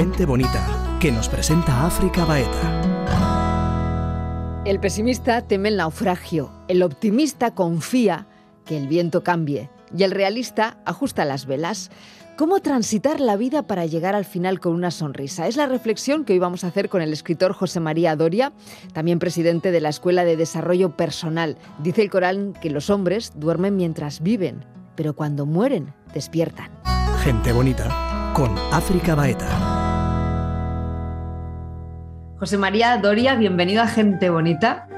Gente bonita, que nos presenta África Baeta. El pesimista teme el naufragio, el optimista confía que el viento cambie y el realista ajusta las velas. ¿Cómo transitar la vida para llegar al final con una sonrisa? Es la reflexión que hoy vamos a hacer con el escritor José María Doria, también presidente de la Escuela de Desarrollo Personal. Dice el Corán que los hombres duermen mientras viven, pero cuando mueren despiertan. Gente bonita con África Baeta. José María Doria, bienvenido a Gente Bonita.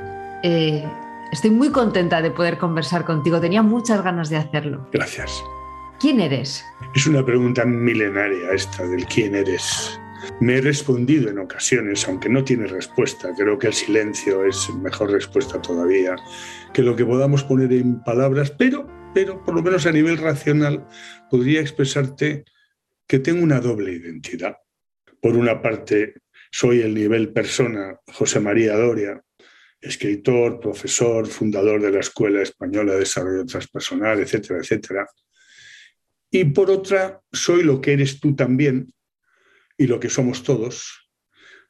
Eh, estoy muy contenta de poder conversar contigo. Tenía muchas ganas de hacerlo. Gracias. ¿Quién eres? Es una pregunta milenaria esta del quién eres. Me he respondido en ocasiones, aunque no tiene respuesta. Creo que el silencio es mejor respuesta todavía que lo que podamos poner en palabras, pero, pero por lo menos a nivel racional podría expresarte que tengo una doble identidad. Por una parte, soy el nivel persona José María Doria, escritor, profesor, fundador de la Escuela Española de Desarrollo Transpersonal, etcétera, etcétera. Y por otra, soy lo que eres tú también y lo que somos todos,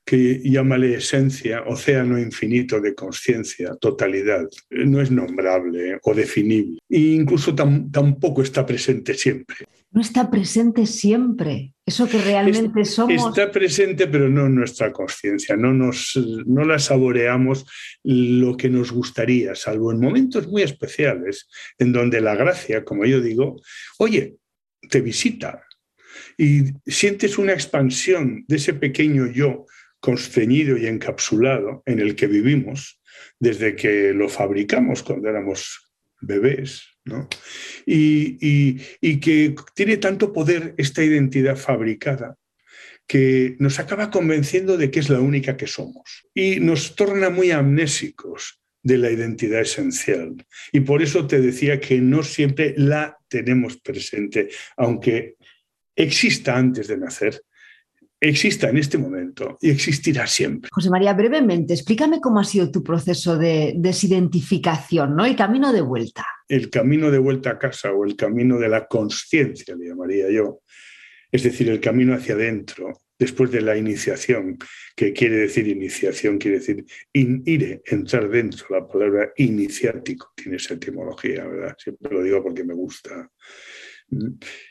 que llámale esencia, océano infinito de conciencia, totalidad. No es nombrable o definible. E incluso tampoco está presente siempre. No está presente siempre. Eso que realmente somos. Está presente, pero no en nuestra conciencia. No, nos, no la saboreamos lo que nos gustaría, salvo en momentos muy especiales, en donde la gracia, como yo digo, oye, te visita y sientes una expansión de ese pequeño yo constreñido y encapsulado en el que vivimos desde que lo fabricamos cuando éramos bebés, ¿no? y, y que tiene tanto poder esta identidad fabricada que nos acaba convenciendo de que es la única que somos y nos torna muy amnésicos de la identidad esencial. Y por eso te decía que no siempre la tenemos presente, aunque exista antes de nacer, exista en este momento y existirá siempre. José María, brevemente, explícame cómo ha sido tu proceso de desidentificación, ¿no? El camino de vuelta. El camino de vuelta a casa o el camino de la conciencia, le llamaría yo. Es decir, el camino hacia adentro, después de la iniciación, que quiere decir iniciación, quiere decir ire, entrar dentro. La palabra iniciático tiene esa etimología, ¿verdad? Siempre lo digo porque me gusta.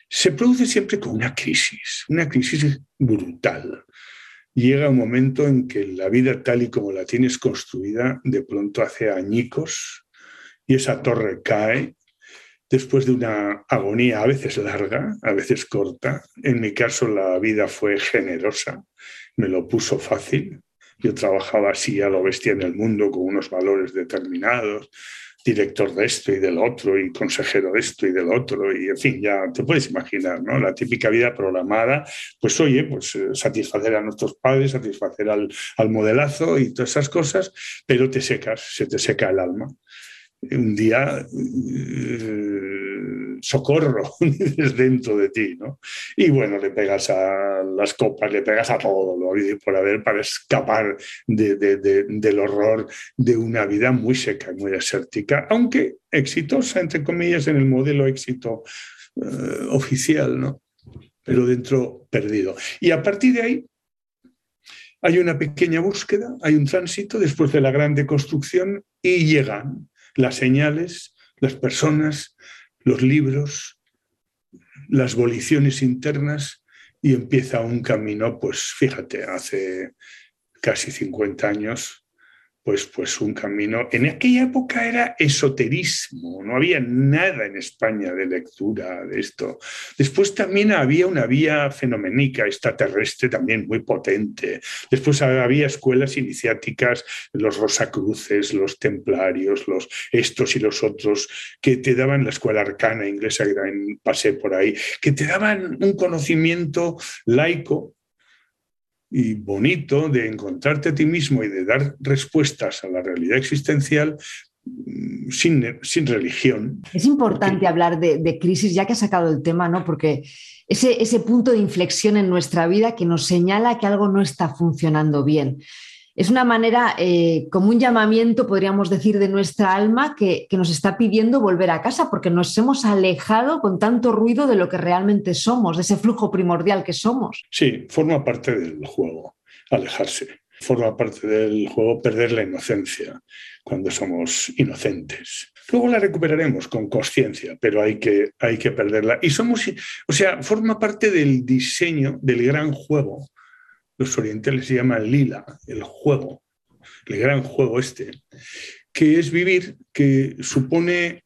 Se produce siempre con una crisis, una crisis brutal. Llega un momento en que la vida tal y como la tienes construida, de pronto hace añicos y esa torre cae después de una agonía a veces larga, a veces corta. En mi caso la vida fue generosa, me lo puso fácil. Yo trabajaba así a lo bestia en el mundo con unos valores determinados, director de esto y del otro y consejero de esto y del otro y en fin, ya te puedes imaginar, ¿no? La típica vida programada, pues oye, pues eh, satisfacer a nuestros padres, satisfacer al, al modelazo y todas esas cosas, pero te secas, se te seca el alma un día eh, socorro dentro de ti, ¿no? Y bueno, le pegas a las copas, le pegas a todo lo por haber para escapar del horror de una vida muy seca, muy desértica, aunque exitosa, entre comillas, en el modelo éxito eh, oficial, ¿no? Pero dentro perdido. Y a partir de ahí hay una pequeña búsqueda, hay un tránsito después de la gran deconstrucción y llegan las señales, las personas, los libros, las voliciones internas y empieza un camino, pues fíjate, hace casi 50 años, pues, pues un camino. En aquella época era esoterismo, no había nada en España de lectura de esto. Después también había una vía fenoménica extraterrestre también muy potente. Después había escuelas iniciáticas, los Rosacruces, los Templarios, los estos y los otros, que te daban la escuela arcana inglesa, que pasé por ahí, que te daban un conocimiento laico y bonito de encontrarte a ti mismo y de dar respuestas a la realidad existencial mm, sin, sin religión. Es importante hablar de, crisis, ya que has sacado el tema, ¿no? Porque ese, ese punto de inflexión en nuestra vida que nos señala que algo no está funcionando bien. Es una manera, eh, como un llamamiento, podríamos decir, de nuestra alma que, que, nos está pidiendo volver a casa porque nos hemos alejado con tanto ruido de lo que realmente somos, de ese flujo primordial que somos. Sí, forma parte del juego, alejarse. Forma parte del juego perder la inocencia cuando somos inocentes. Luego la recuperaremos con conciencia, pero hay que, hay que perderla. Y somos, o sea, forma parte del diseño del gran juego los orientales se llaman lila, el juego, el gran juego este, que es vivir, que supone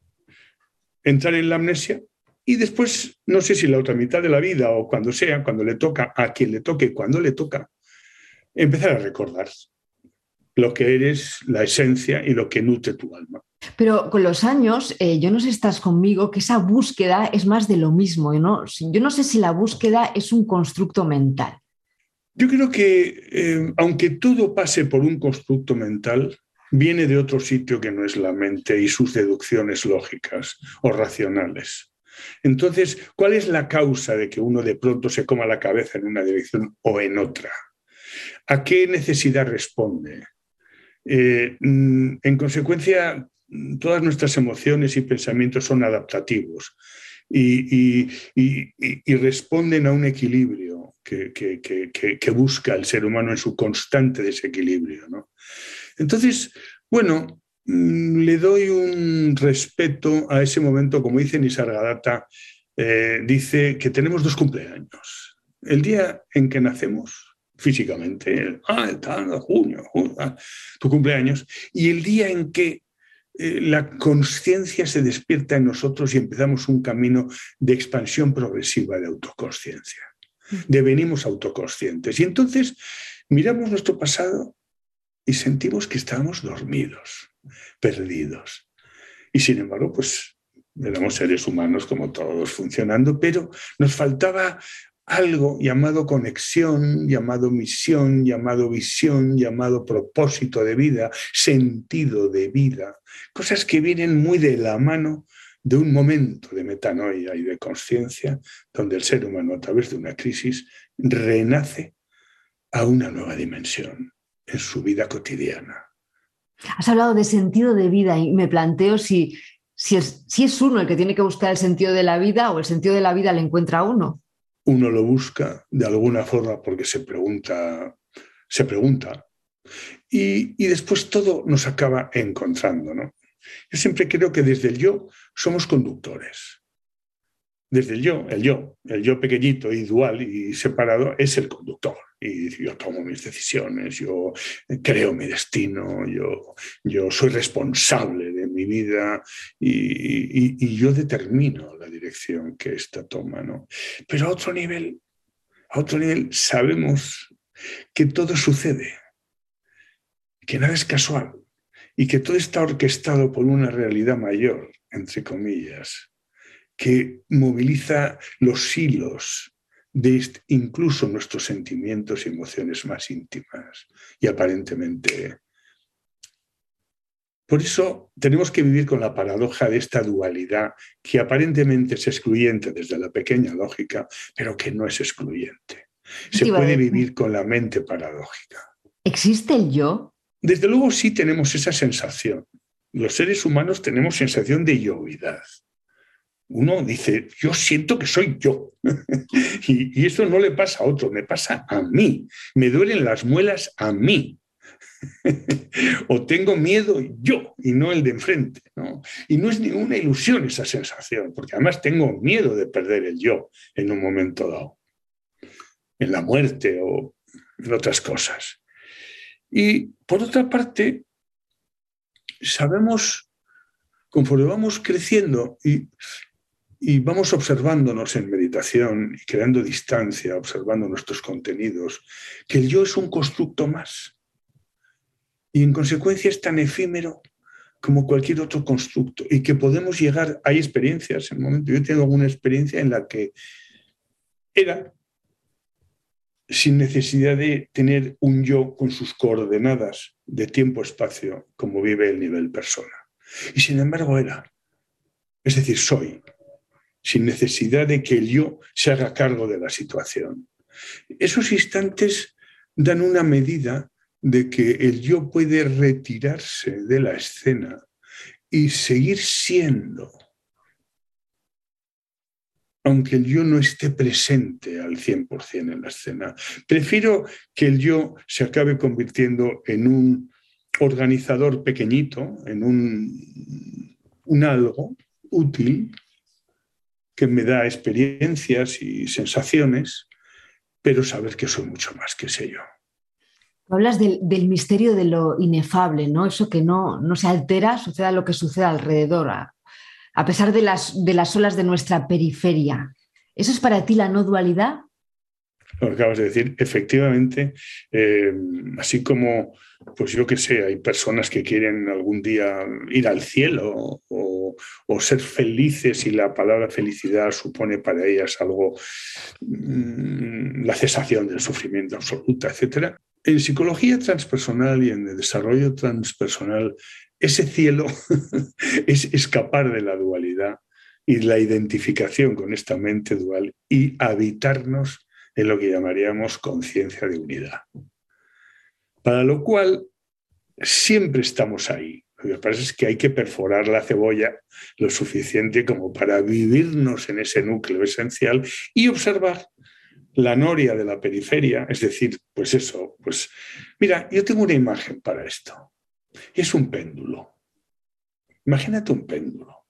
entrar en la amnesia y después, no sé si la otra mitad de la vida o cuando sea, cuando le toca, a quien le toque, cuando le toca, empezar a recordar lo que eres, la esencia y lo que nutre tu alma. Pero con los años, eh, yo no sé estás conmigo, que esa búsqueda es más de lo mismo. Yo no sé si la búsqueda es un constructo mental. Yo creo que eh, aunque todo pase por un constructo mental, viene de otro sitio que no es la mente y sus deducciones lógicas o racionales. Entonces, ¿cuál es la causa de que uno de pronto se coma la cabeza en una dirección o en otra? ¿A qué necesidad responde? Eh, mm, en consecuencia, todas nuestras emociones y pensamientos son adaptativos y responden a un equilibrio que, busca el ser humano en su constante desequilibrio. Entonces, bueno, mm, le doy un respeto a ese momento, como dice Nisargadatta, eh, dice que tenemos dos cumpleaños. El día en que nacemos físicamente, ah, el junio, ah, tu cumpleaños, y el día en que eh, la conciencia se despierta en nosotros y empezamos un camino de expansión progresiva de autoconsciencia devenimos autoconscientes. Y entonces miramos nuestro pasado y sentimos que estábamos dormidos, perdidos. Y sin embargo, pues éramos seres humanos como todos funcionando, pero nos faltaba algo llamado conexión, llamado misión, llamado visión, llamado propósito de vida, sentido de vida, cosas que vienen muy de la mano de un momento de metanoia y de conciencia donde el ser humano a través de una crisis renace a una nueva dimensión en su vida cotidiana. Has hablado de sentido de vida y me planteo si, si, es, si es uno el que tiene que buscar el sentido de la vida o el sentido de la vida le encuentra a uno. Uno lo busca de alguna forma porque se pregunta, se pregunta y, y después todo nos acaba encontrando, ¿no? Yo siempre creo que desde el yo somos conductores. Desde el yo, el yo, el yo pequeñito y dual y separado es el conductor. Y yo tomo mis decisiones, yo creo mi destino, yo, yo soy responsable de mi vida y, y yo determino la dirección que ésta toma. ¿no? Pero a otro nivel, a otro nivel sabemos que todo sucede, que nada es casual, y que todo está orquestado por una realidad mayor, entre comillas, que moviliza los hilos de incluso nuestros sentimientos y emociones más íntimas y aparentemente. Por eso tenemos que vivir con la paradoja de esta dualidad que aparentemente es excluyente desde la pequeña lógica, pero que no es excluyente. Se puede vivir con la mente paradójica. ¿Existe el yo? Desde luego sí tenemos esa sensación. Los seres humanos tenemos sensación de yoidad. Uno dice, yo siento que soy yo. y, y, eso no le pasa a otro, me pasa a mí. Me duelen las muelas a mí. o tengo miedo yo y no el de enfrente. Y no es ninguna ilusión esa sensación, porque además tengo miedo de perder el yo en un momento dado, en la muerte o en otras cosas. Y por otra parte, sabemos, conforme vamos creciendo y, vamos observándonos en meditación y creando distancia, observando nuestros contenidos, que el yo es un constructo más. Y en consecuencia es tan efímero como cualquier otro constructo y que podemos llegar, hay experiencias, en el momento, yo tengo alguna experiencia en la que era sin necesidad de tener un yo con sus coordenadas de tiempo-espacio como vive el nivel persona. Y sin embargo era, es decir, soy, sin necesidad de que el yo se haga cargo de la situación. Esos instantes dan una medida de que el yo puede retirarse de la escena y seguir siendo, aunque el yo no esté presente al 100% en la escena. Prefiero que el yo se acabe convirtiendo en un organizador pequeñito, en un, un algo útil que me da experiencias y sensaciones, pero saber que soy mucho más que ese yo. Hablas del, misterio de lo inefable, ¿no? Eso que no, no se altera, suceda lo que suceda alrededor, pesar de las, de las olas de nuestra periferia. ¿Eso es para ti la no dualidad? Lo acabas de decir, efectivamente, eh, así como, pues yo que sé, hay personas que quieren algún día ir al cielo o, ser felices y la palabra felicidad supone para ellas algo, mm, la cesación del sufrimiento absoluta, etcétera. En psicología transpersonal y en el desarrollo transpersonal, ese cielo es escapar de la dualidad y la identificación con esta mente dual y habitarnos en lo que llamaríamos conciencia de unidad. Para lo cual siempre estamos ahí. Lo que pasa es que hay que perforar la cebolla lo suficiente como para vivirnos en ese núcleo esencial y observar la noria de la periferia, es decir, pues eso, pues mira, yo tengo una imagen para esto. Y es un péndulo. Imagínate un péndulo.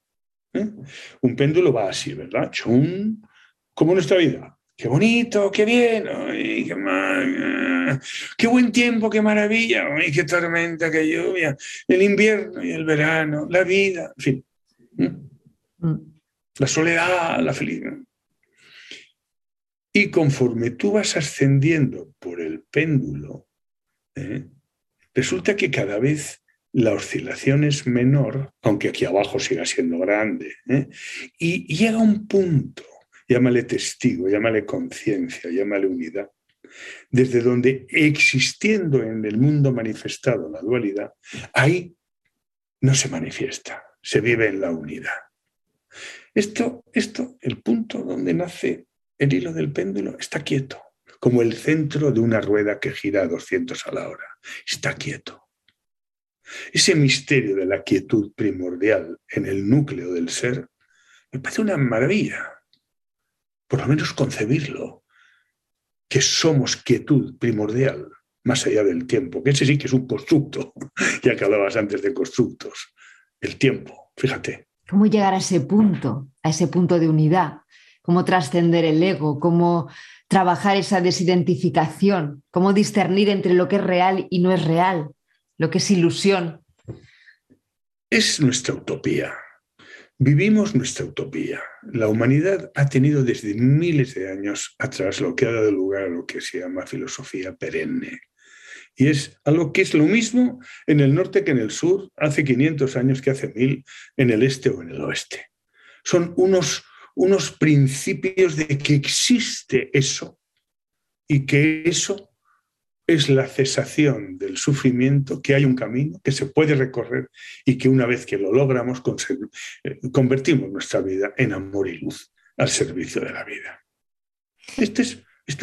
¿eh? Un péndulo va así, ¿verdad? Chum, como nuestra vida. Qué bonito, qué bien, qué, qué, buen tiempo, qué maravilla, qué tormenta, qué lluvia, el invierno y el verano, la vida, en fin. Mm. La soledad, la felicidad. Y conforme tú vas ascendiendo por el péndulo, ¿eh? Resulta que cada vez la oscilación es menor, aunque aquí abajo siga siendo grande, ¿eh? y llega un punto, llámale testigo, llámale conciencia, llámale unidad, desde donde existiendo en el mundo manifestado la dualidad, ahí no se manifiesta, se vive en la unidad. Esto, esto, el punto donde nace el hilo del péndulo está quieto, como el centro de una rueda que gira a 200 a la hora. Está quieto. Ese misterio de la quietud primordial en el núcleo del ser me parece una maravilla. Por lo menos concebirlo, que somos quietud primordial, más allá del tiempo, que ese sí que es un constructo, ya que hablabas antes de constructos, el tiempo, fíjate. ¿Cómo llegar a ese punto, a ese punto de unidad? Cómo trascender el ego, cómo trabajar esa desidentificación, cómo discernir entre lo que es real y no es real, lo que es ilusión. Es nuestra utopía. Vivimos nuestra utopía. La humanidad ha tenido desde miles de años atrás lo que ha dado lugar a lo que se llama filosofía perenne. Y es algo que es lo mismo en el norte que en el sur, hace 500 años que hace mil, en el este o en el oeste. Son unos unos principios de que existe eso y que eso es la cesación del sufrimiento, que hay un camino que se puede recorrer y que una vez que lo logramos eh, convertimos nuestra vida en amor y luz al servicio de la vida. Este es, es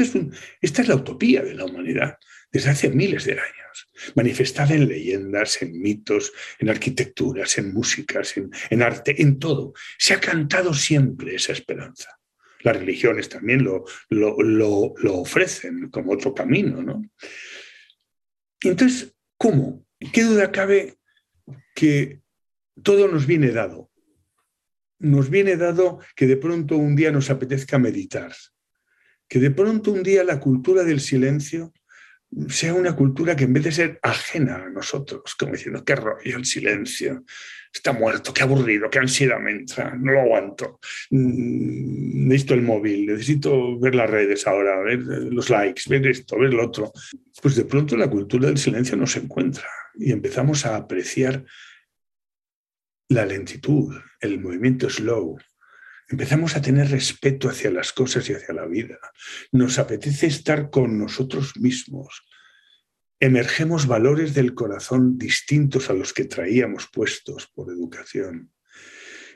esta es la utopía de la humanidad desde hace miles de años, manifestada en leyendas, en mitos, en arquitecturas, en músicas, en, arte, en todo. Se ha cantado siempre esa esperanza. Las religiones también lo, lo, ofrecen como otro camino. ¿no? entonces, ¿cómo? ¿Qué duda cabe que todo nos viene dado? Nos viene dado que de pronto un día nos apetezca meditar, que de pronto un día la cultura del silencio sea una cultura que en vez de ser ajena a nosotros, como diciendo, qué rollo el silencio, está muerto, qué aburrido, qué ansiedad me entra, no lo aguanto, mm, necesito el móvil, necesito ver las redes ahora, ver los likes, ver esto, ver lo otro. Pues de pronto la cultura del silencio no se encuentra y empezamos a apreciar la lentitud, el movimiento slow, empezamos a tener respeto hacia las cosas y hacia la vida. Nos apetece estar con nosotros mismos. Emergemos valores del corazón distintos a los que traíamos puestos por educación.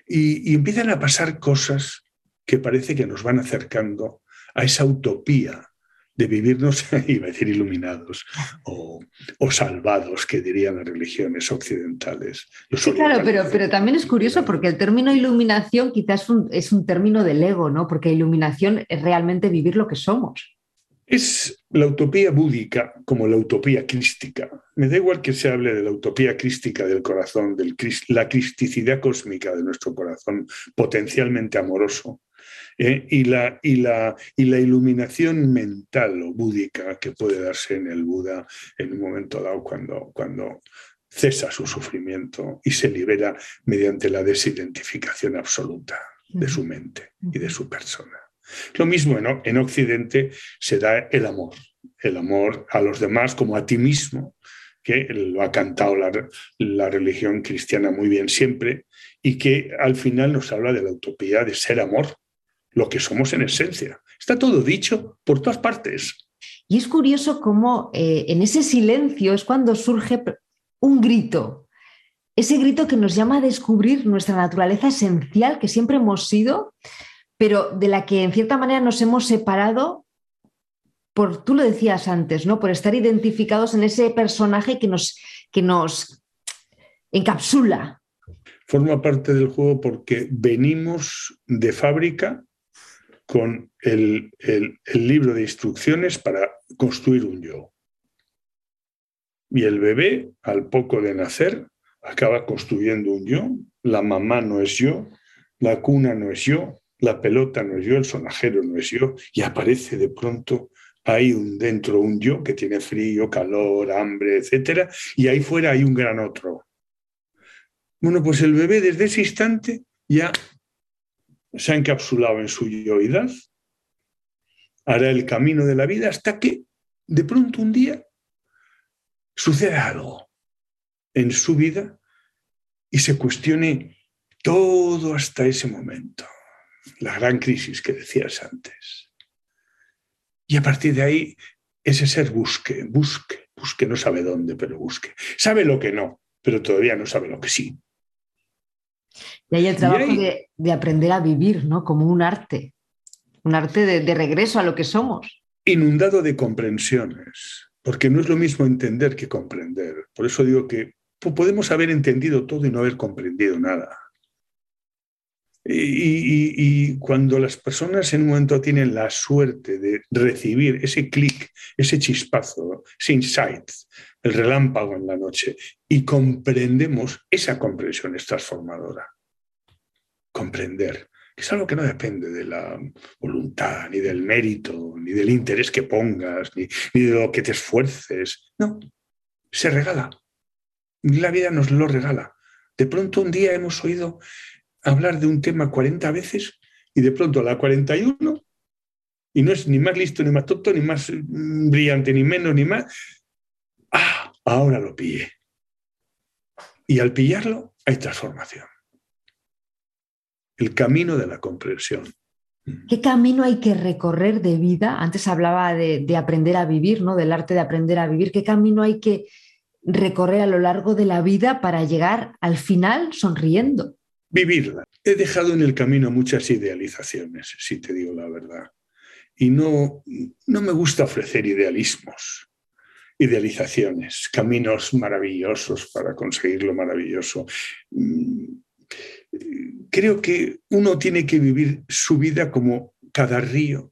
Y, empiezan a pasar cosas que parece que nos van acercando a esa utopía de vivirnos, iba a decir iluminados o, salvados, que dirían las religiones occidentales. Sí, claro, pero, pero también es curioso porque el término iluminación quizás es un, es un término del ego, ¿no? Porque iluminación es realmente vivir lo que somos. Es la utopía búdica como la utopía crística. Me da igual que se hable de la utopía crística del corazón, de la cristicidad cósmica de nuestro corazón, potencialmente amoroso, ¿eh? y, la, y, la, y la iluminación mental o búdica que puede darse en el Buda en un momento dado cuando, cuando cesa su sufrimiento y se libera mediante la desidentificación absoluta de su mente y de su persona. Lo mismo en, Occidente se da el amor, el amor a los demás como a ti mismo, que lo ha cantado la, la, religión cristiana muy bien siempre, y que al final nos habla de la utopía de ser amor, lo que somos en esencia. Está todo dicho por todas partes. Y es curioso cómo eh, en ese silencio es cuando surge un grito, ese grito que nos llama a descubrir nuestra naturaleza esencial que siempre hemos sido pero de la que en cierta manera nos hemos separado por, tú lo decías antes, ¿no? Por estar identificados en ese personaje que nos, que nos encapsula. Forma parte del juego porque venimos de fábrica con el, el libro de instrucciones para construir un yo. Y el bebé, al poco de nacer, acaba construyendo un yo. La mamá no es yo, la cuna no es yo, la pelota no es yo, el sonajero no es yo, y aparece de pronto ahí un, dentro un yo que tiene frío, calor, hambre, etc. Y ahí fuera hay un gran otro. Bueno, pues el bebé desde ese instante ya se ha encapsulado en su yoidad, hará el camino de la vida hasta que de pronto un día sucede algo en su vida y se cuestione todo hasta ese momento la gran crisis que decías antes. Y a partir de ahí, ese ser busque, busque, busque, no sabe dónde, pero busque. Sabe lo que no, pero todavía no sabe lo que sí. Y hay el trabajo de, aprender a vivir, ¿no? Como un arte, un arte de, de regreso a lo que somos. Inundado de comprensiones, porque no es lo mismo entender que comprender. Por eso digo que podemos haber entendido todo y no haber comprendido nada. Y, cuando las personas en un momento tienen la suerte de recibir ese clic, ese chispazo, ese insight, el relámpago en la noche, y comprendemos, esa comprensión es transformadora. Comprender, que es algo que no depende de la voluntad, ni del mérito, ni del interés que pongas, ni, ni de lo que te esfuerces. No, se regala. La vida nos lo regala. De pronto un día hemos oído hablar de un tema 40 veces y de pronto a la 41, y no es ni más listo, ni más tonto, ni más mm, brillante, ni menos, ni más, ah, ahora lo pillé. Y al pillarlo hay transformación. El camino de la comprensión. ¿Qué camino hay que recorrer de vida? Antes hablaba de, de, aprender a vivir, ¿no? Del arte de aprender a vivir. ¿Qué camino hay que recorrer a lo largo de la vida para llegar al final sonriendo? vivirla. He dejado en el camino muchas idealizaciones, si te digo la verdad. Y no, no me gusta ofrecer idealismos, idealizaciones, caminos maravillosos para conseguir lo maravilloso. Mm, creo que uno tiene que vivir su vida como cada río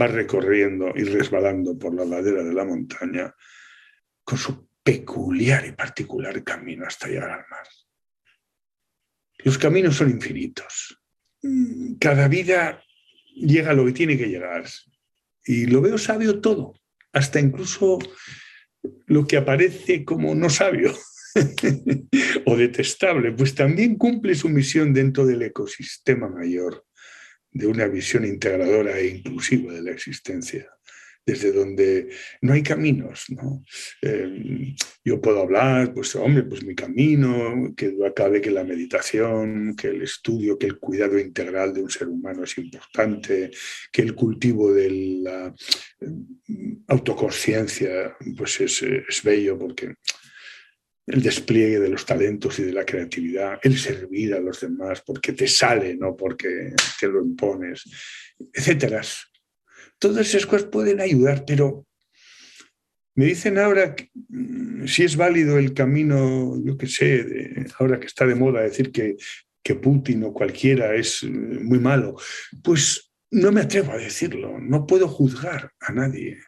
va recorriendo y resbalando por la ladera de la montaña con su peculiar y particular camino hasta llegar al mar. Los caminos son infinitos. Cada vida llega a lo que tiene que llegar. Y lo veo sabio todo, hasta incluso lo que aparece como no sabio o detestable, pues también cumple su misión dentro del ecosistema mayor de una visión integradora e inclusiva de la existencia desde donde no hay caminos. ¿no? Eh, yo puedo hablar, pues hombre, pues mi camino, que acabe que la meditación, que el estudio, que el cuidado integral de un ser humano es importante, que el cultivo de la eh, autoconsciencia pues es, es bello porque el despliegue de los talentos y de la creatividad, el servir a los demás porque te sale, no porque te lo impones, etcétera todas esas cosas pueden ayudar, pero me dicen ahora mm, si es válido el camino, yo qué sé, ahora que está de moda decir que, que Putin o cualquiera es eh, muy malo. Pues no me atrevo a decirlo, no puedo juzgar a nadie,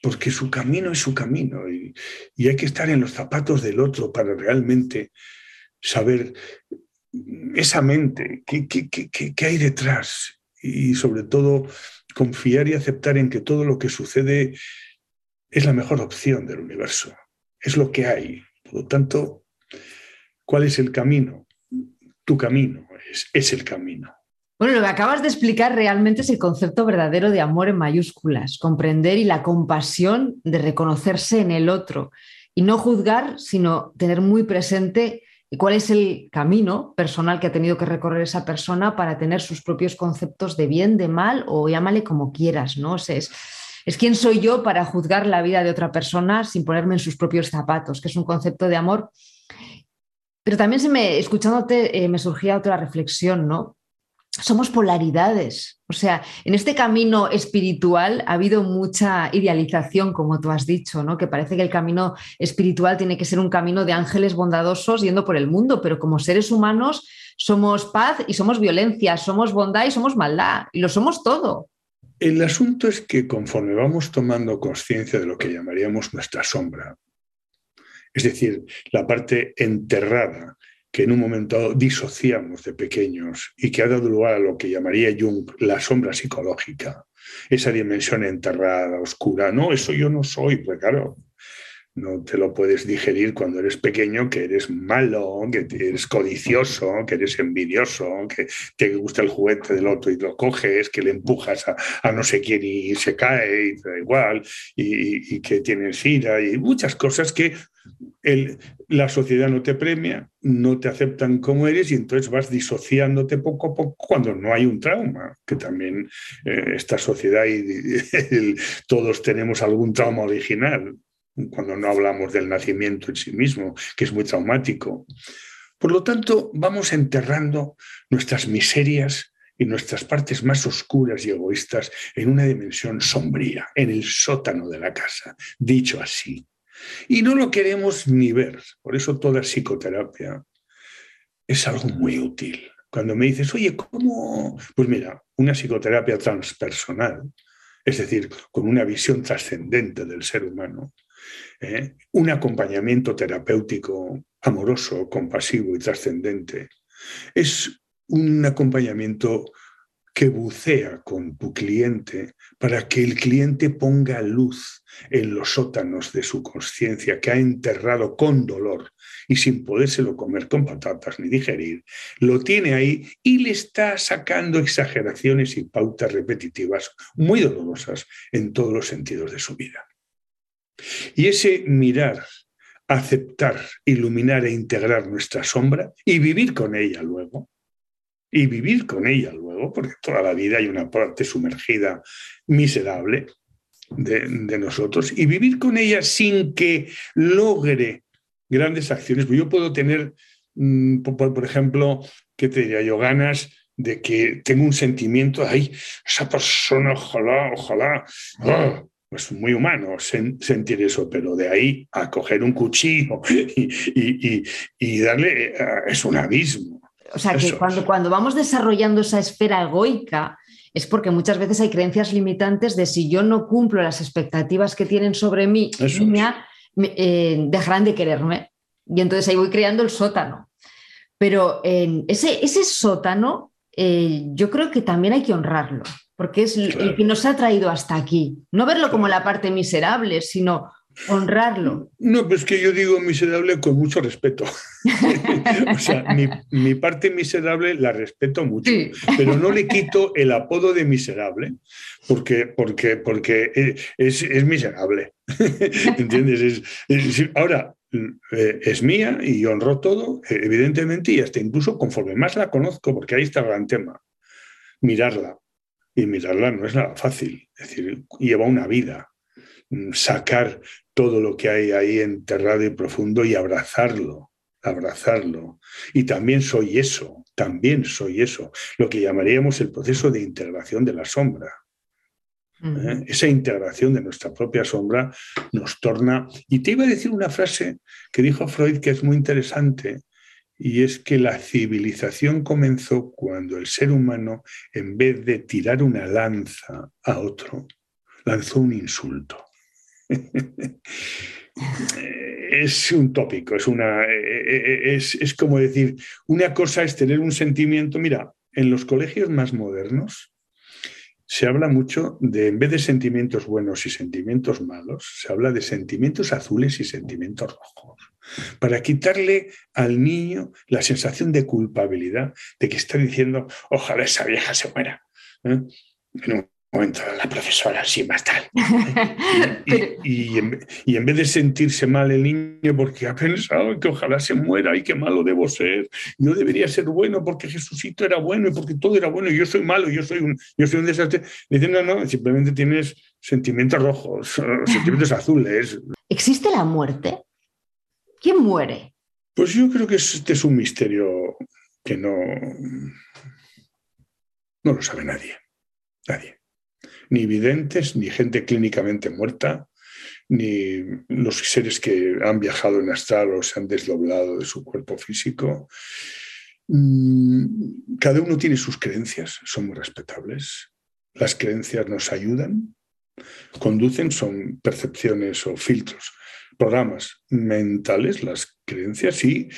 porque su camino es su camino y, y hay que estar en los zapatos del otro para realmente saber esa mente, qué, qué, qué, qué hay detrás y sobre todo confiar y aceptar en que todo lo que sucede es la mejor opción del universo, es lo que hay. Por lo tanto, ¿cuál es el camino? Tu camino es, es el camino. Bueno, lo que acabas de explicar realmente es el concepto verdadero de amor en mayúsculas, comprender y la compasión de reconocerse en el otro y no juzgar, sino tener muy presente cuál es el camino personal que ha tenido que recorrer esa persona para tener sus propios conceptos de bien, de mal o llámale como quieras, ¿no? es, es quién soy yo para juzgar la vida de otra persona sin ponerme en sus propios zapatos, que es un concepto de amor. Pero también se me, escuchándote eh, me surgía otra reflexión, ¿no? Somos polaridades. O sea, en este camino espiritual ha habido mucha idealización, como tú has dicho, ¿no? Que parece que el camino espiritual tiene que ser un camino de ángeles bondadosos yendo por el mundo, pero como seres humanos somos paz y somos violencia, somos bondad y somos maldad, y lo somos todo. El asunto es que conforme vamos tomando conciencia de lo que llamaríamos nuestra sombra, es decir, la parte enterrada que en un momento disociamos de pequeños y que ha dado lugar a lo que llamaría Jung la sombra psicológica, esa dimensión enterrada, oscura. No, eso yo no soy, pues claro, no te lo puedes digerir cuando eres pequeño, que eres malo, que eres codicioso, que eres envidioso, que te gusta el juguete del otro y lo coges, que le empujas a, no sé quién y se cae y te da igual, y, que tienes ira y muchas cosas que la sociedad no te premia, no te aceptan como eres y entonces vas disociándote poco a poco cuando no hay un trauma, que también eh, esta sociedad y todos tenemos algún trauma original cuando no hablamos del nacimiento en sí mismo, que es muy traumático. Por lo tanto, vamos enterrando nuestras miserias y nuestras partes más oscuras y egoístas en una dimensión sombría, en el sótano de la casa, dicho así. Y no lo queremos ni ver. Por eso toda psicoterapia es algo muy útil. Cuando me dices, oye, ¿cómo? Pues mira, una psicoterapia transpersonal, es decir, con una visión trascendente del ser humano, ¿eh? un acompañamiento terapéutico amoroso, compasivo y trascendente. Es un acompañamiento que bucea con tu cliente para que el cliente ponga luz en los sótanos de su conciencia que ha enterrado con dolor y sin podérselo comer con patatas ni digerir, lo tiene ahí y le está sacando exageraciones y pautas repetitivas muy dolorosas en todos los sentidos de su vida. Y ese mirar, aceptar, iluminar e integrar nuestra sombra y vivir con ella luego, y vivir con ella luego, porque toda la vida hay una parte sumergida miserable de, nosotros, y vivir con ella sin que logre grandes acciones. Yo puedo tener, mm, por, ejemplo, ¿qué te diría yo? Ganas de que tengo un sentimiento, ay, esa persona, ojalá, ojalá, ah, pues muy humano sentir eso, pero de ahí a coger un cuchillo y, darle, eh, es un abismo. O sea, que cuando, cuando vamos desarrollando esa esfera egoica, es porque muchas veces hay creencias limitantes de si yo no cumplo las expectativas que tienen sobre mí, eh, dejarán de quererme. Y entonces ahí voy creando el sótano. Pero ese, ese sótano, eh, yo creo que también hay que honrarlo porque es el que nos ha traído hasta aquí. No verlo como la parte miserable, sino honrarlo. No, pues que yo digo miserable con mucho respeto. o sea, mi, parte miserable la respeto mucho, pero no le quito el apodo de miserable porque, porque, porque es, miserable. ¿Entiendes? ahora, eh, es mía y honro todo, evidentemente, y hasta incluso conforme más la conozco, porque ahí está el gran tema, mirarla y mirarla no es nada fácil. Es decir, lleva una vida sacar todo lo que hay ahí enterrado y profundo y abrazarlo, abrazarlo. Y también soy eso, también soy eso, lo que llamaríamos el proceso de integración de la sombra. ¿eh? Esa integración de nuestra propia sombra nos torna... Y te iba a decir una frase que dijo Freud que es muy interesante, y es que la civilización comenzó cuando el ser humano, en vez de tirar una lanza a otro, lanzó un insulto. es un tópico, es, una, es, es, como decir, una cosa es tener un sentimiento, mira, en los colegios más modernos se habla mucho de, en vez de sentimientos buenos y sentimientos malos, se habla de sentimientos azules y sentimientos rojos, para quitarle al niño la sensación de culpabilidad de que está diciendo, ojalá esa vieja se muera. ¿eh? Momento la profesora así más tal. Y, en, vez de sentirse mal el niño porque ha pensado que ojalá se muera y qué malo debo ser, yo debería ser bueno porque Jesucito era bueno y porque todo era bueno y yo soy malo, yo soy un, yo soy un desastre. Dicen, no, no, simplemente tienes sentimientos rojos, sentimientos azules. ¿Existe la muerte? ¿Quién muere? Pues yo creo que este es un misterio que no, no lo sabe nadie. Nadie ni videntes, ni gente clínicamente muerta, ni los seres que han viajado en astral o se han desdoblado de su cuerpo físico. Mm, cada uno tiene sus creencias, son muy respetables. Las creencias nos ayudan, conducen, son percepciones o filtros, programas mentales, las creencias, y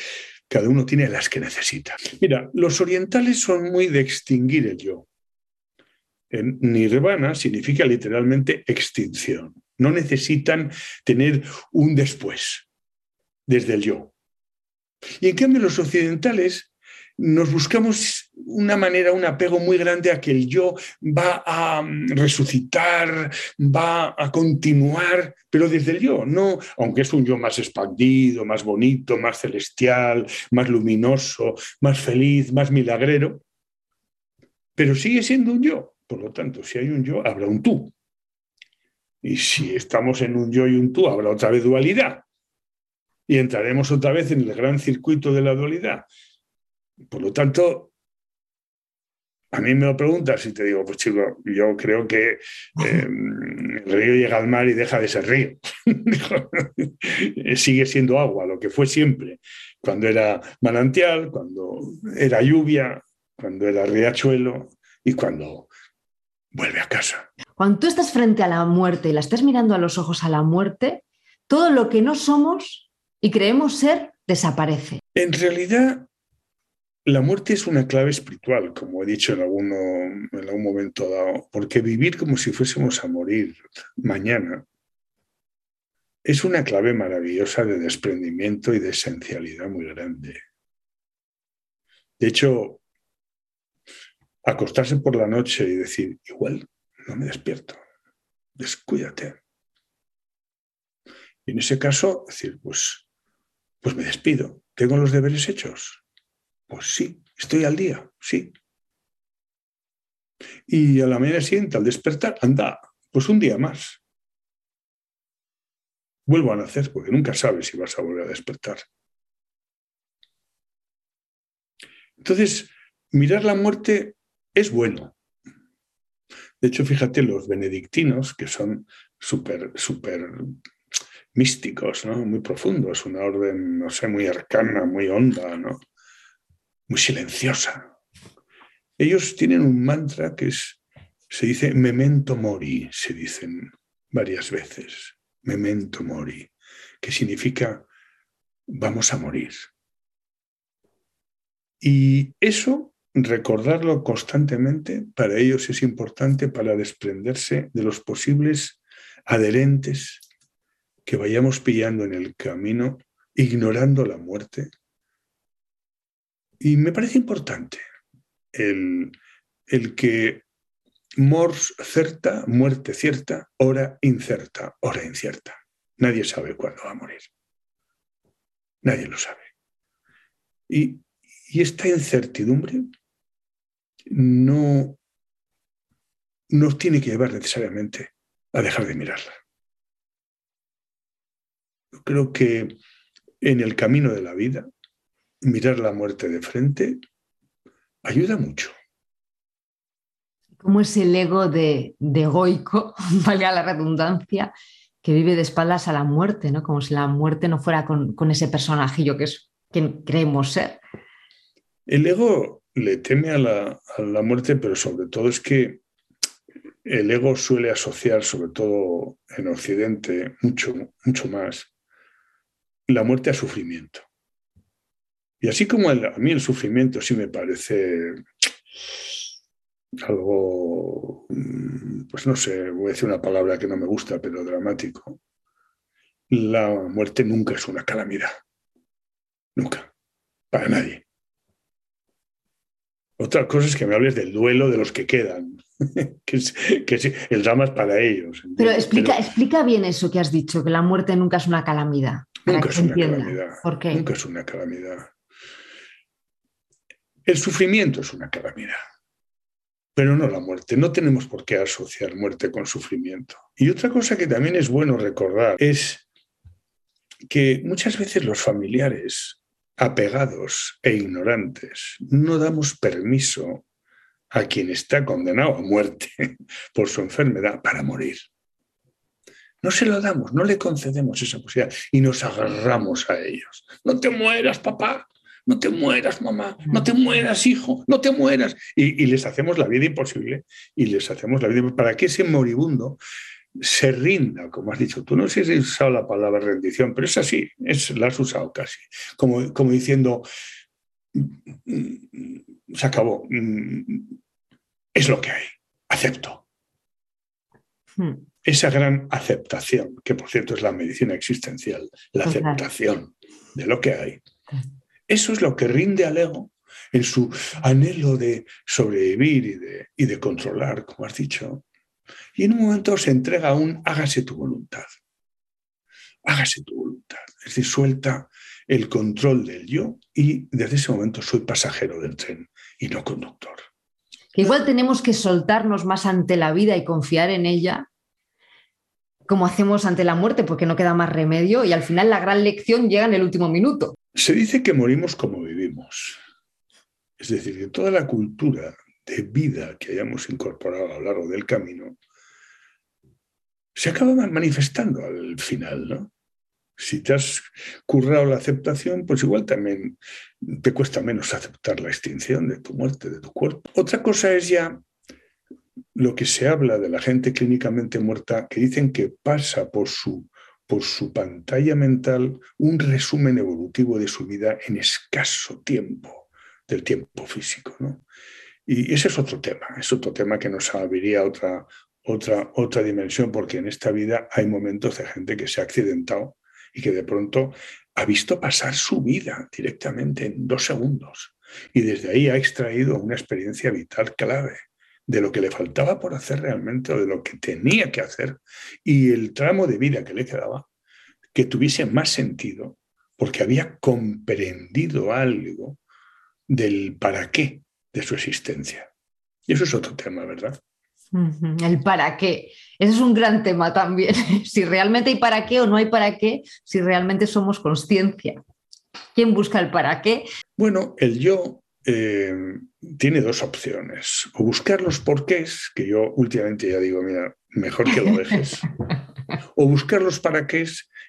cada uno tiene las que necesita. Mira, los orientales son muy de extinguir el yo. Nirvana significa literalmente extinción. No necesitan tener un después desde el yo. Y en cambio los occidentales nos buscamos una manera, un apego muy grande a que el yo va a mm, resucitar, va a continuar, pero desde el yo, no, aunque es un yo más expandido, más bonito, más celestial, más luminoso, más feliz, más milagrero, pero sigue siendo un yo. Por lo tanto, si hay un yo, habrá un tú. Y si estamos en un yo y un tú, habrá otra vez dualidad. Y entraremos otra vez en el gran circuito de la dualidad. Por lo tanto, a mí me lo preguntas y te digo, pues chico, yo creo que em, el río llega al mar y deja de ser río. Sigue siendo agua, lo que fue siempre. Cuando era manantial, cuando era lluvia, cuando era riachuelo y cuando vuelve a casa. Cuando tú estás frente a la muerte y la estás mirando a los ojos a la muerte, todo lo que no somos y creemos ser desaparece. En realidad, la muerte es una clave espiritual, como he dicho en, alguno, en algún momento dado, porque vivir como si fuésemos a morir mañana es una clave maravillosa de desprendimiento y de esencialidad muy grande. De hecho, acostarse por la noche y decir, igual no me despierto, descuídate. Y en ese caso, decir, pues, pues me despido. ¿Tengo los deberes hechos? Pues sí, estoy al día, sí. Y a la mañana siguiente, al despertar, anda, pues un día más. Vuelvo a nacer, porque nunca sabes si vas a volver a despertar. Entonces, mirar la muerte es bueno. De hecho, fíjate, los benedictinos, que son súper, súper místicos, ¿no? muy profundos, una orden, no sé, muy arcana, muy honda, ¿no? muy silenciosa. Ellos tienen un mantra que es, se dice memento mori, se dicen varias veces, memento mori, que significa vamos a morir. Y eso recordarlo constantemente para ellos es importante para desprenderse de los posibles adherentes que vayamos pillando en el camino, ignorando la muerte. Y me parece importante el, el que mors certa, muerte cierta, hora incerta, hora incierta. Nadie sabe cuándo va a morir. Nadie lo sabe. Y, y esta incertidumbre no nos tiene que llevar necesariamente a dejar de mirarla. creo que en el camino de la vida, mirar la muerte de frente ayuda mucho. ¿Cómo es el ego de, de Goico, valga la redundancia, que vive de espaldas a la muerte, ¿no? Como si la muerte no fuera con, con ese personajillo que es quien creemos ser. El ego le teme a la, a la muerte, pero sobre todo es que el ego suele asociar, sobre todo en Occidente, mucho, mucho más, la muerte a sufrimiento. Y así como a mí el sufrimiento sí me parece algo, mm, pues no sé, voy a decir una palabra que no me gusta, pero dramático, la muerte nunca es una calamidad. Nunca. Para nadie. Otra cosa es que me hables del duelo de los que quedan, que, es, que el drama es para ellos. Pero explica, Pero explica bien eso que has dicho, que la muerte nunca es una calamidad. Nunca es una entienda. calamidad. ¿Por qué? Nunca es una calamidad. El sufrimiento es una calamidad, pero no la muerte. No tenemos por qué asociar muerte con sufrimiento. Y otra cosa que también es bueno recordar es que muchas veces los familiares apegados e ignorantes, no damos permiso a quien está condenado a muerte por su enfermedad para morir. No se lo damos, no le concedemos esa posibilidad y nos agarramos a ellos. No te mueras, papá, no te mueras, mamá, no te mueras, hijo, no te mueras. Y, les hacemos la vida imposible y les hacemos la vida para que ese moribundo se rinda, como has dicho tú. No sé si has usado la palabra rendición, pero es así, es, la has usado casi. Como, como diciendo, se acabó, es lo que hay, acepto. Hmm. Esa gran aceptación, que por cierto es la medicina existencial, la aceptación de lo que hay. Eso es lo que rinde al ego en su anhelo de sobrevivir y de, y de controlar, como has dicho, y en un momento se entrega a un hágase tu voluntad. Hágase tu voluntad. Es decir, suelta el control del yo y desde ese momento soy pasajero del tren y no conductor. Igual tenemos que soltarnos más ante la vida y confiar en ella, como hacemos ante la muerte, porque no queda más remedio y al final la gran lección llega en el último minuto. Se dice que morimos como vivimos. Es decir, que toda la cultura de vida que hayamos incorporado a lo largo del camino se acaba manifestando al final, ¿no? Si te has currado la aceptación, pues igual también te cuesta menos aceptar la extinción de tu muerte, de tu cuerpo. Otra cosa es ya lo que se habla de la gente clínicamente muerta, que dicen que pasa por su, por su pantalla mental un resumen evolutivo de su vida en escaso tiempo, del tiempo físico. ¿no? Y ese es otro tema, es otro tema que nos abriría otra, otra, otra dimensión, porque en esta vida hay momentos de gente que se ha accidentado y que de pronto ha visto pasar su vida directamente en dos segundos. Y desde ahí ha extraído una experiencia vital clave de lo que le faltaba por hacer realmente o de lo que tenía que hacer y el tramo de vida que le quedaba que tuviese más sentido porque había comprendido algo del para qué de su existencia. Y eso es otro tema, ¿verdad? El para qué. Ese es un gran tema también. si realmente hay para qué o no hay para qué, si realmente somos conciencia. ¿Quién busca el para qué? Bueno, el yo eh, tiene dos opciones. O buscar los porqués, que yo últimamente ya digo, mira, mejor que lo dejes. o buscar los para qué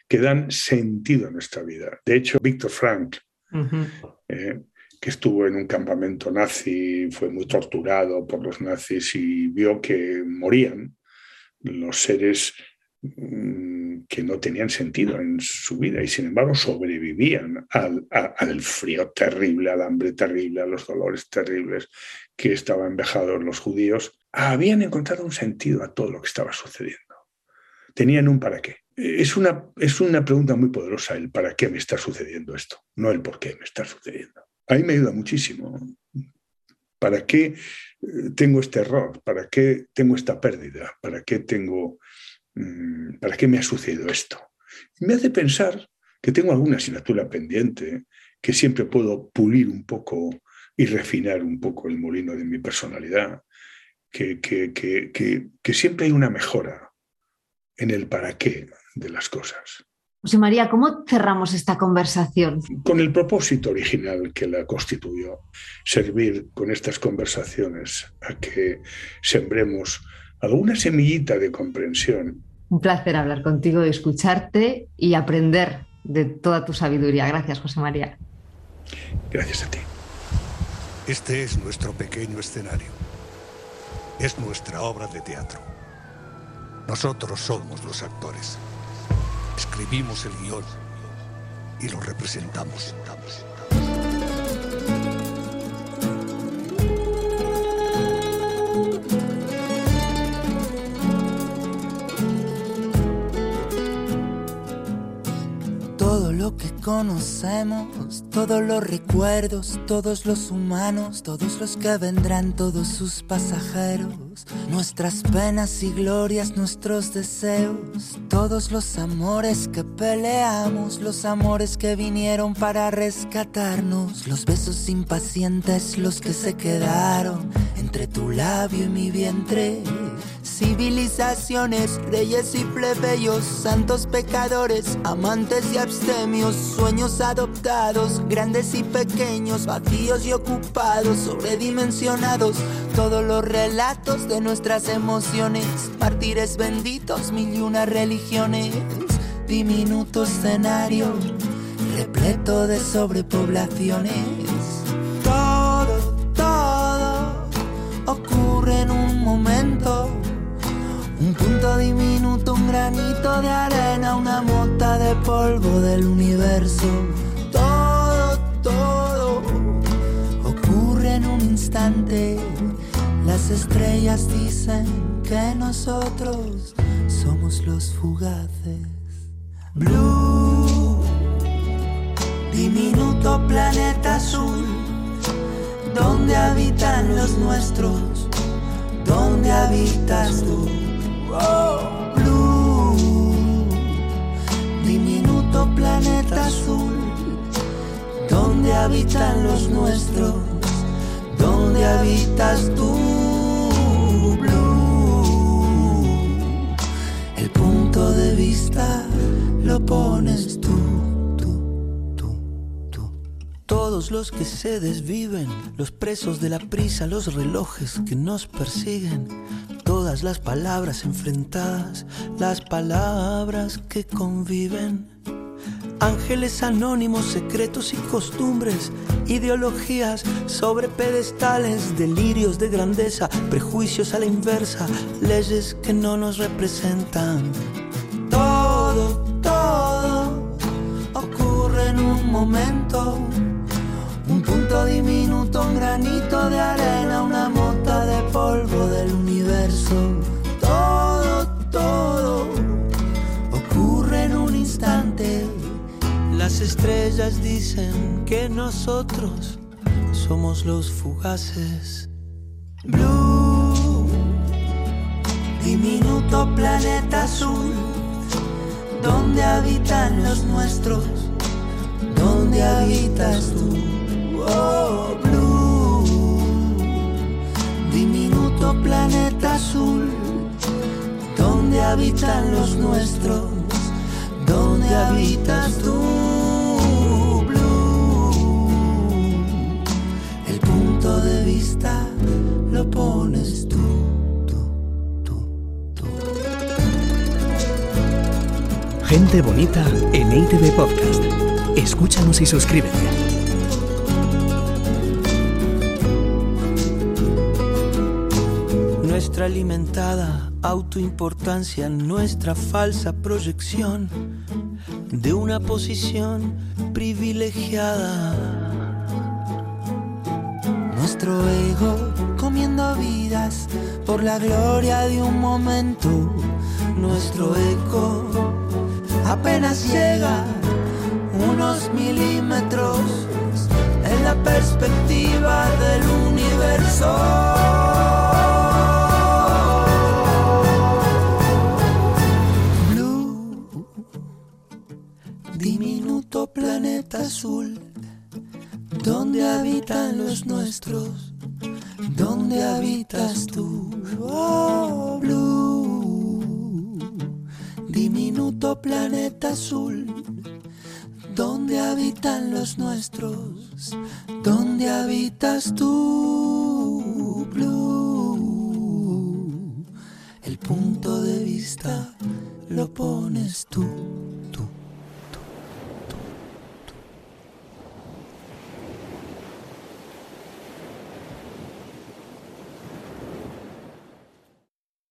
que dan sentido a nuestra vida. De hecho, Víctor Frank, eh, que estuvo en un campamento nazi, fue muy torturado por los nazis y vio que morían los seres mm, que no tenían sentido en su vida y sin embargo sobrevivían al, al, frío terrible, al hambre terrible, a los dolores terribles que estaban vejados los judíos, habían encontrado un sentido a todo lo que estaba sucediendo. Tenían un para qué. Es una, es una pregunta muy poderosa el para qué me está sucediendo esto, no el por qué me está sucediendo a mí me ayuda muchísimo. ¿Para qué eh, tengo este error? ¿Para qué tengo esta pérdida? ¿Para qué tengo, mm, para qué me ha sucedido esto? Me hace pensar que tengo alguna asignatura pendiente, que siempre puedo pulir un poco y refinar un poco el molino de mi personalidad, que, que, que, que siempre hay una mejora en el para qué de las cosas. José María, ¿cómo cerramos esta conversación? Con el propósito original que la constituyó, servir con estas conversaciones a que sembremos alguna semillita de comprensión. Un placer hablar contigo, escucharte y aprender de toda tu sabiduría. Gracias, José María. Gracias a ti. Este es nuestro pequeño escenario. Es nuestra obra de teatro. Nosotros somos los actores. Escribimos el guion y lo representamos. Que conocemos, todos los recuerdos, todos los humanos, todos los que vendrán, todos sus pasajeros, nuestras penas y glorias, nuestros deseos, todos los amores que peleamos, los amores que vinieron para rescatarnos, los besos impacientes, los que se quedaron entre tu labio y mi vientre civilizaciones, reyes y plebeyos, santos pecadores, amantes y abstemios, sueños adoptados, grandes y pequeños, vacíos y ocupados, sobredimensionados, todos los relatos de nuestras emociones, mártires benditos, mil y una religiones, diminuto escenario, repleto de sobrepoblaciones. Granito de arena, una mota de polvo del universo. Todo, todo ocurre en un instante. Las estrellas dicen que nosotros somos los fugaces. Blue, diminuto planeta azul, donde habitan los nuestros, donde habitas tú. Blue, planeta azul, donde habitan los nuestros, donde habitas tú. Blue, el punto de vista lo pones tú. Todos los que se desviven, los presos de la prisa, los relojes que nos persiguen, todas las palabras enfrentadas, las palabras que conviven. Ángeles anónimos, secretos y costumbres, ideologías sobre pedestales, delirios de grandeza, prejuicios a la inversa, leyes que no nos representan. Todo, todo ocurre en un momento un punto diminuto, un granito de arena, Las estrellas dicen que nosotros somos los fugaces. Blue, diminuto planeta azul, donde habitan los nuestros, donde habitas tú blue, diminuto planeta azul, donde habitan los nuestros, donde habitas tú, de vista lo pones tú. Gente bonita en ITV Podcast. Escúchanos y suscríbete. nuestra alimentada autoimportancia, nuestra falsa proyección de una posición privilegiada. Nuestro ego comiendo vidas por la gloria de un momento. Nuestro eco apenas llega unos milímetros en la perspectiva del universo. planeta azul, donde habitan los nuestros, donde habitas tú, oh blue, diminuto planeta azul, donde habitan los nuestros, donde habitas tú, Blue. El punto de vista lo pones tú, tú.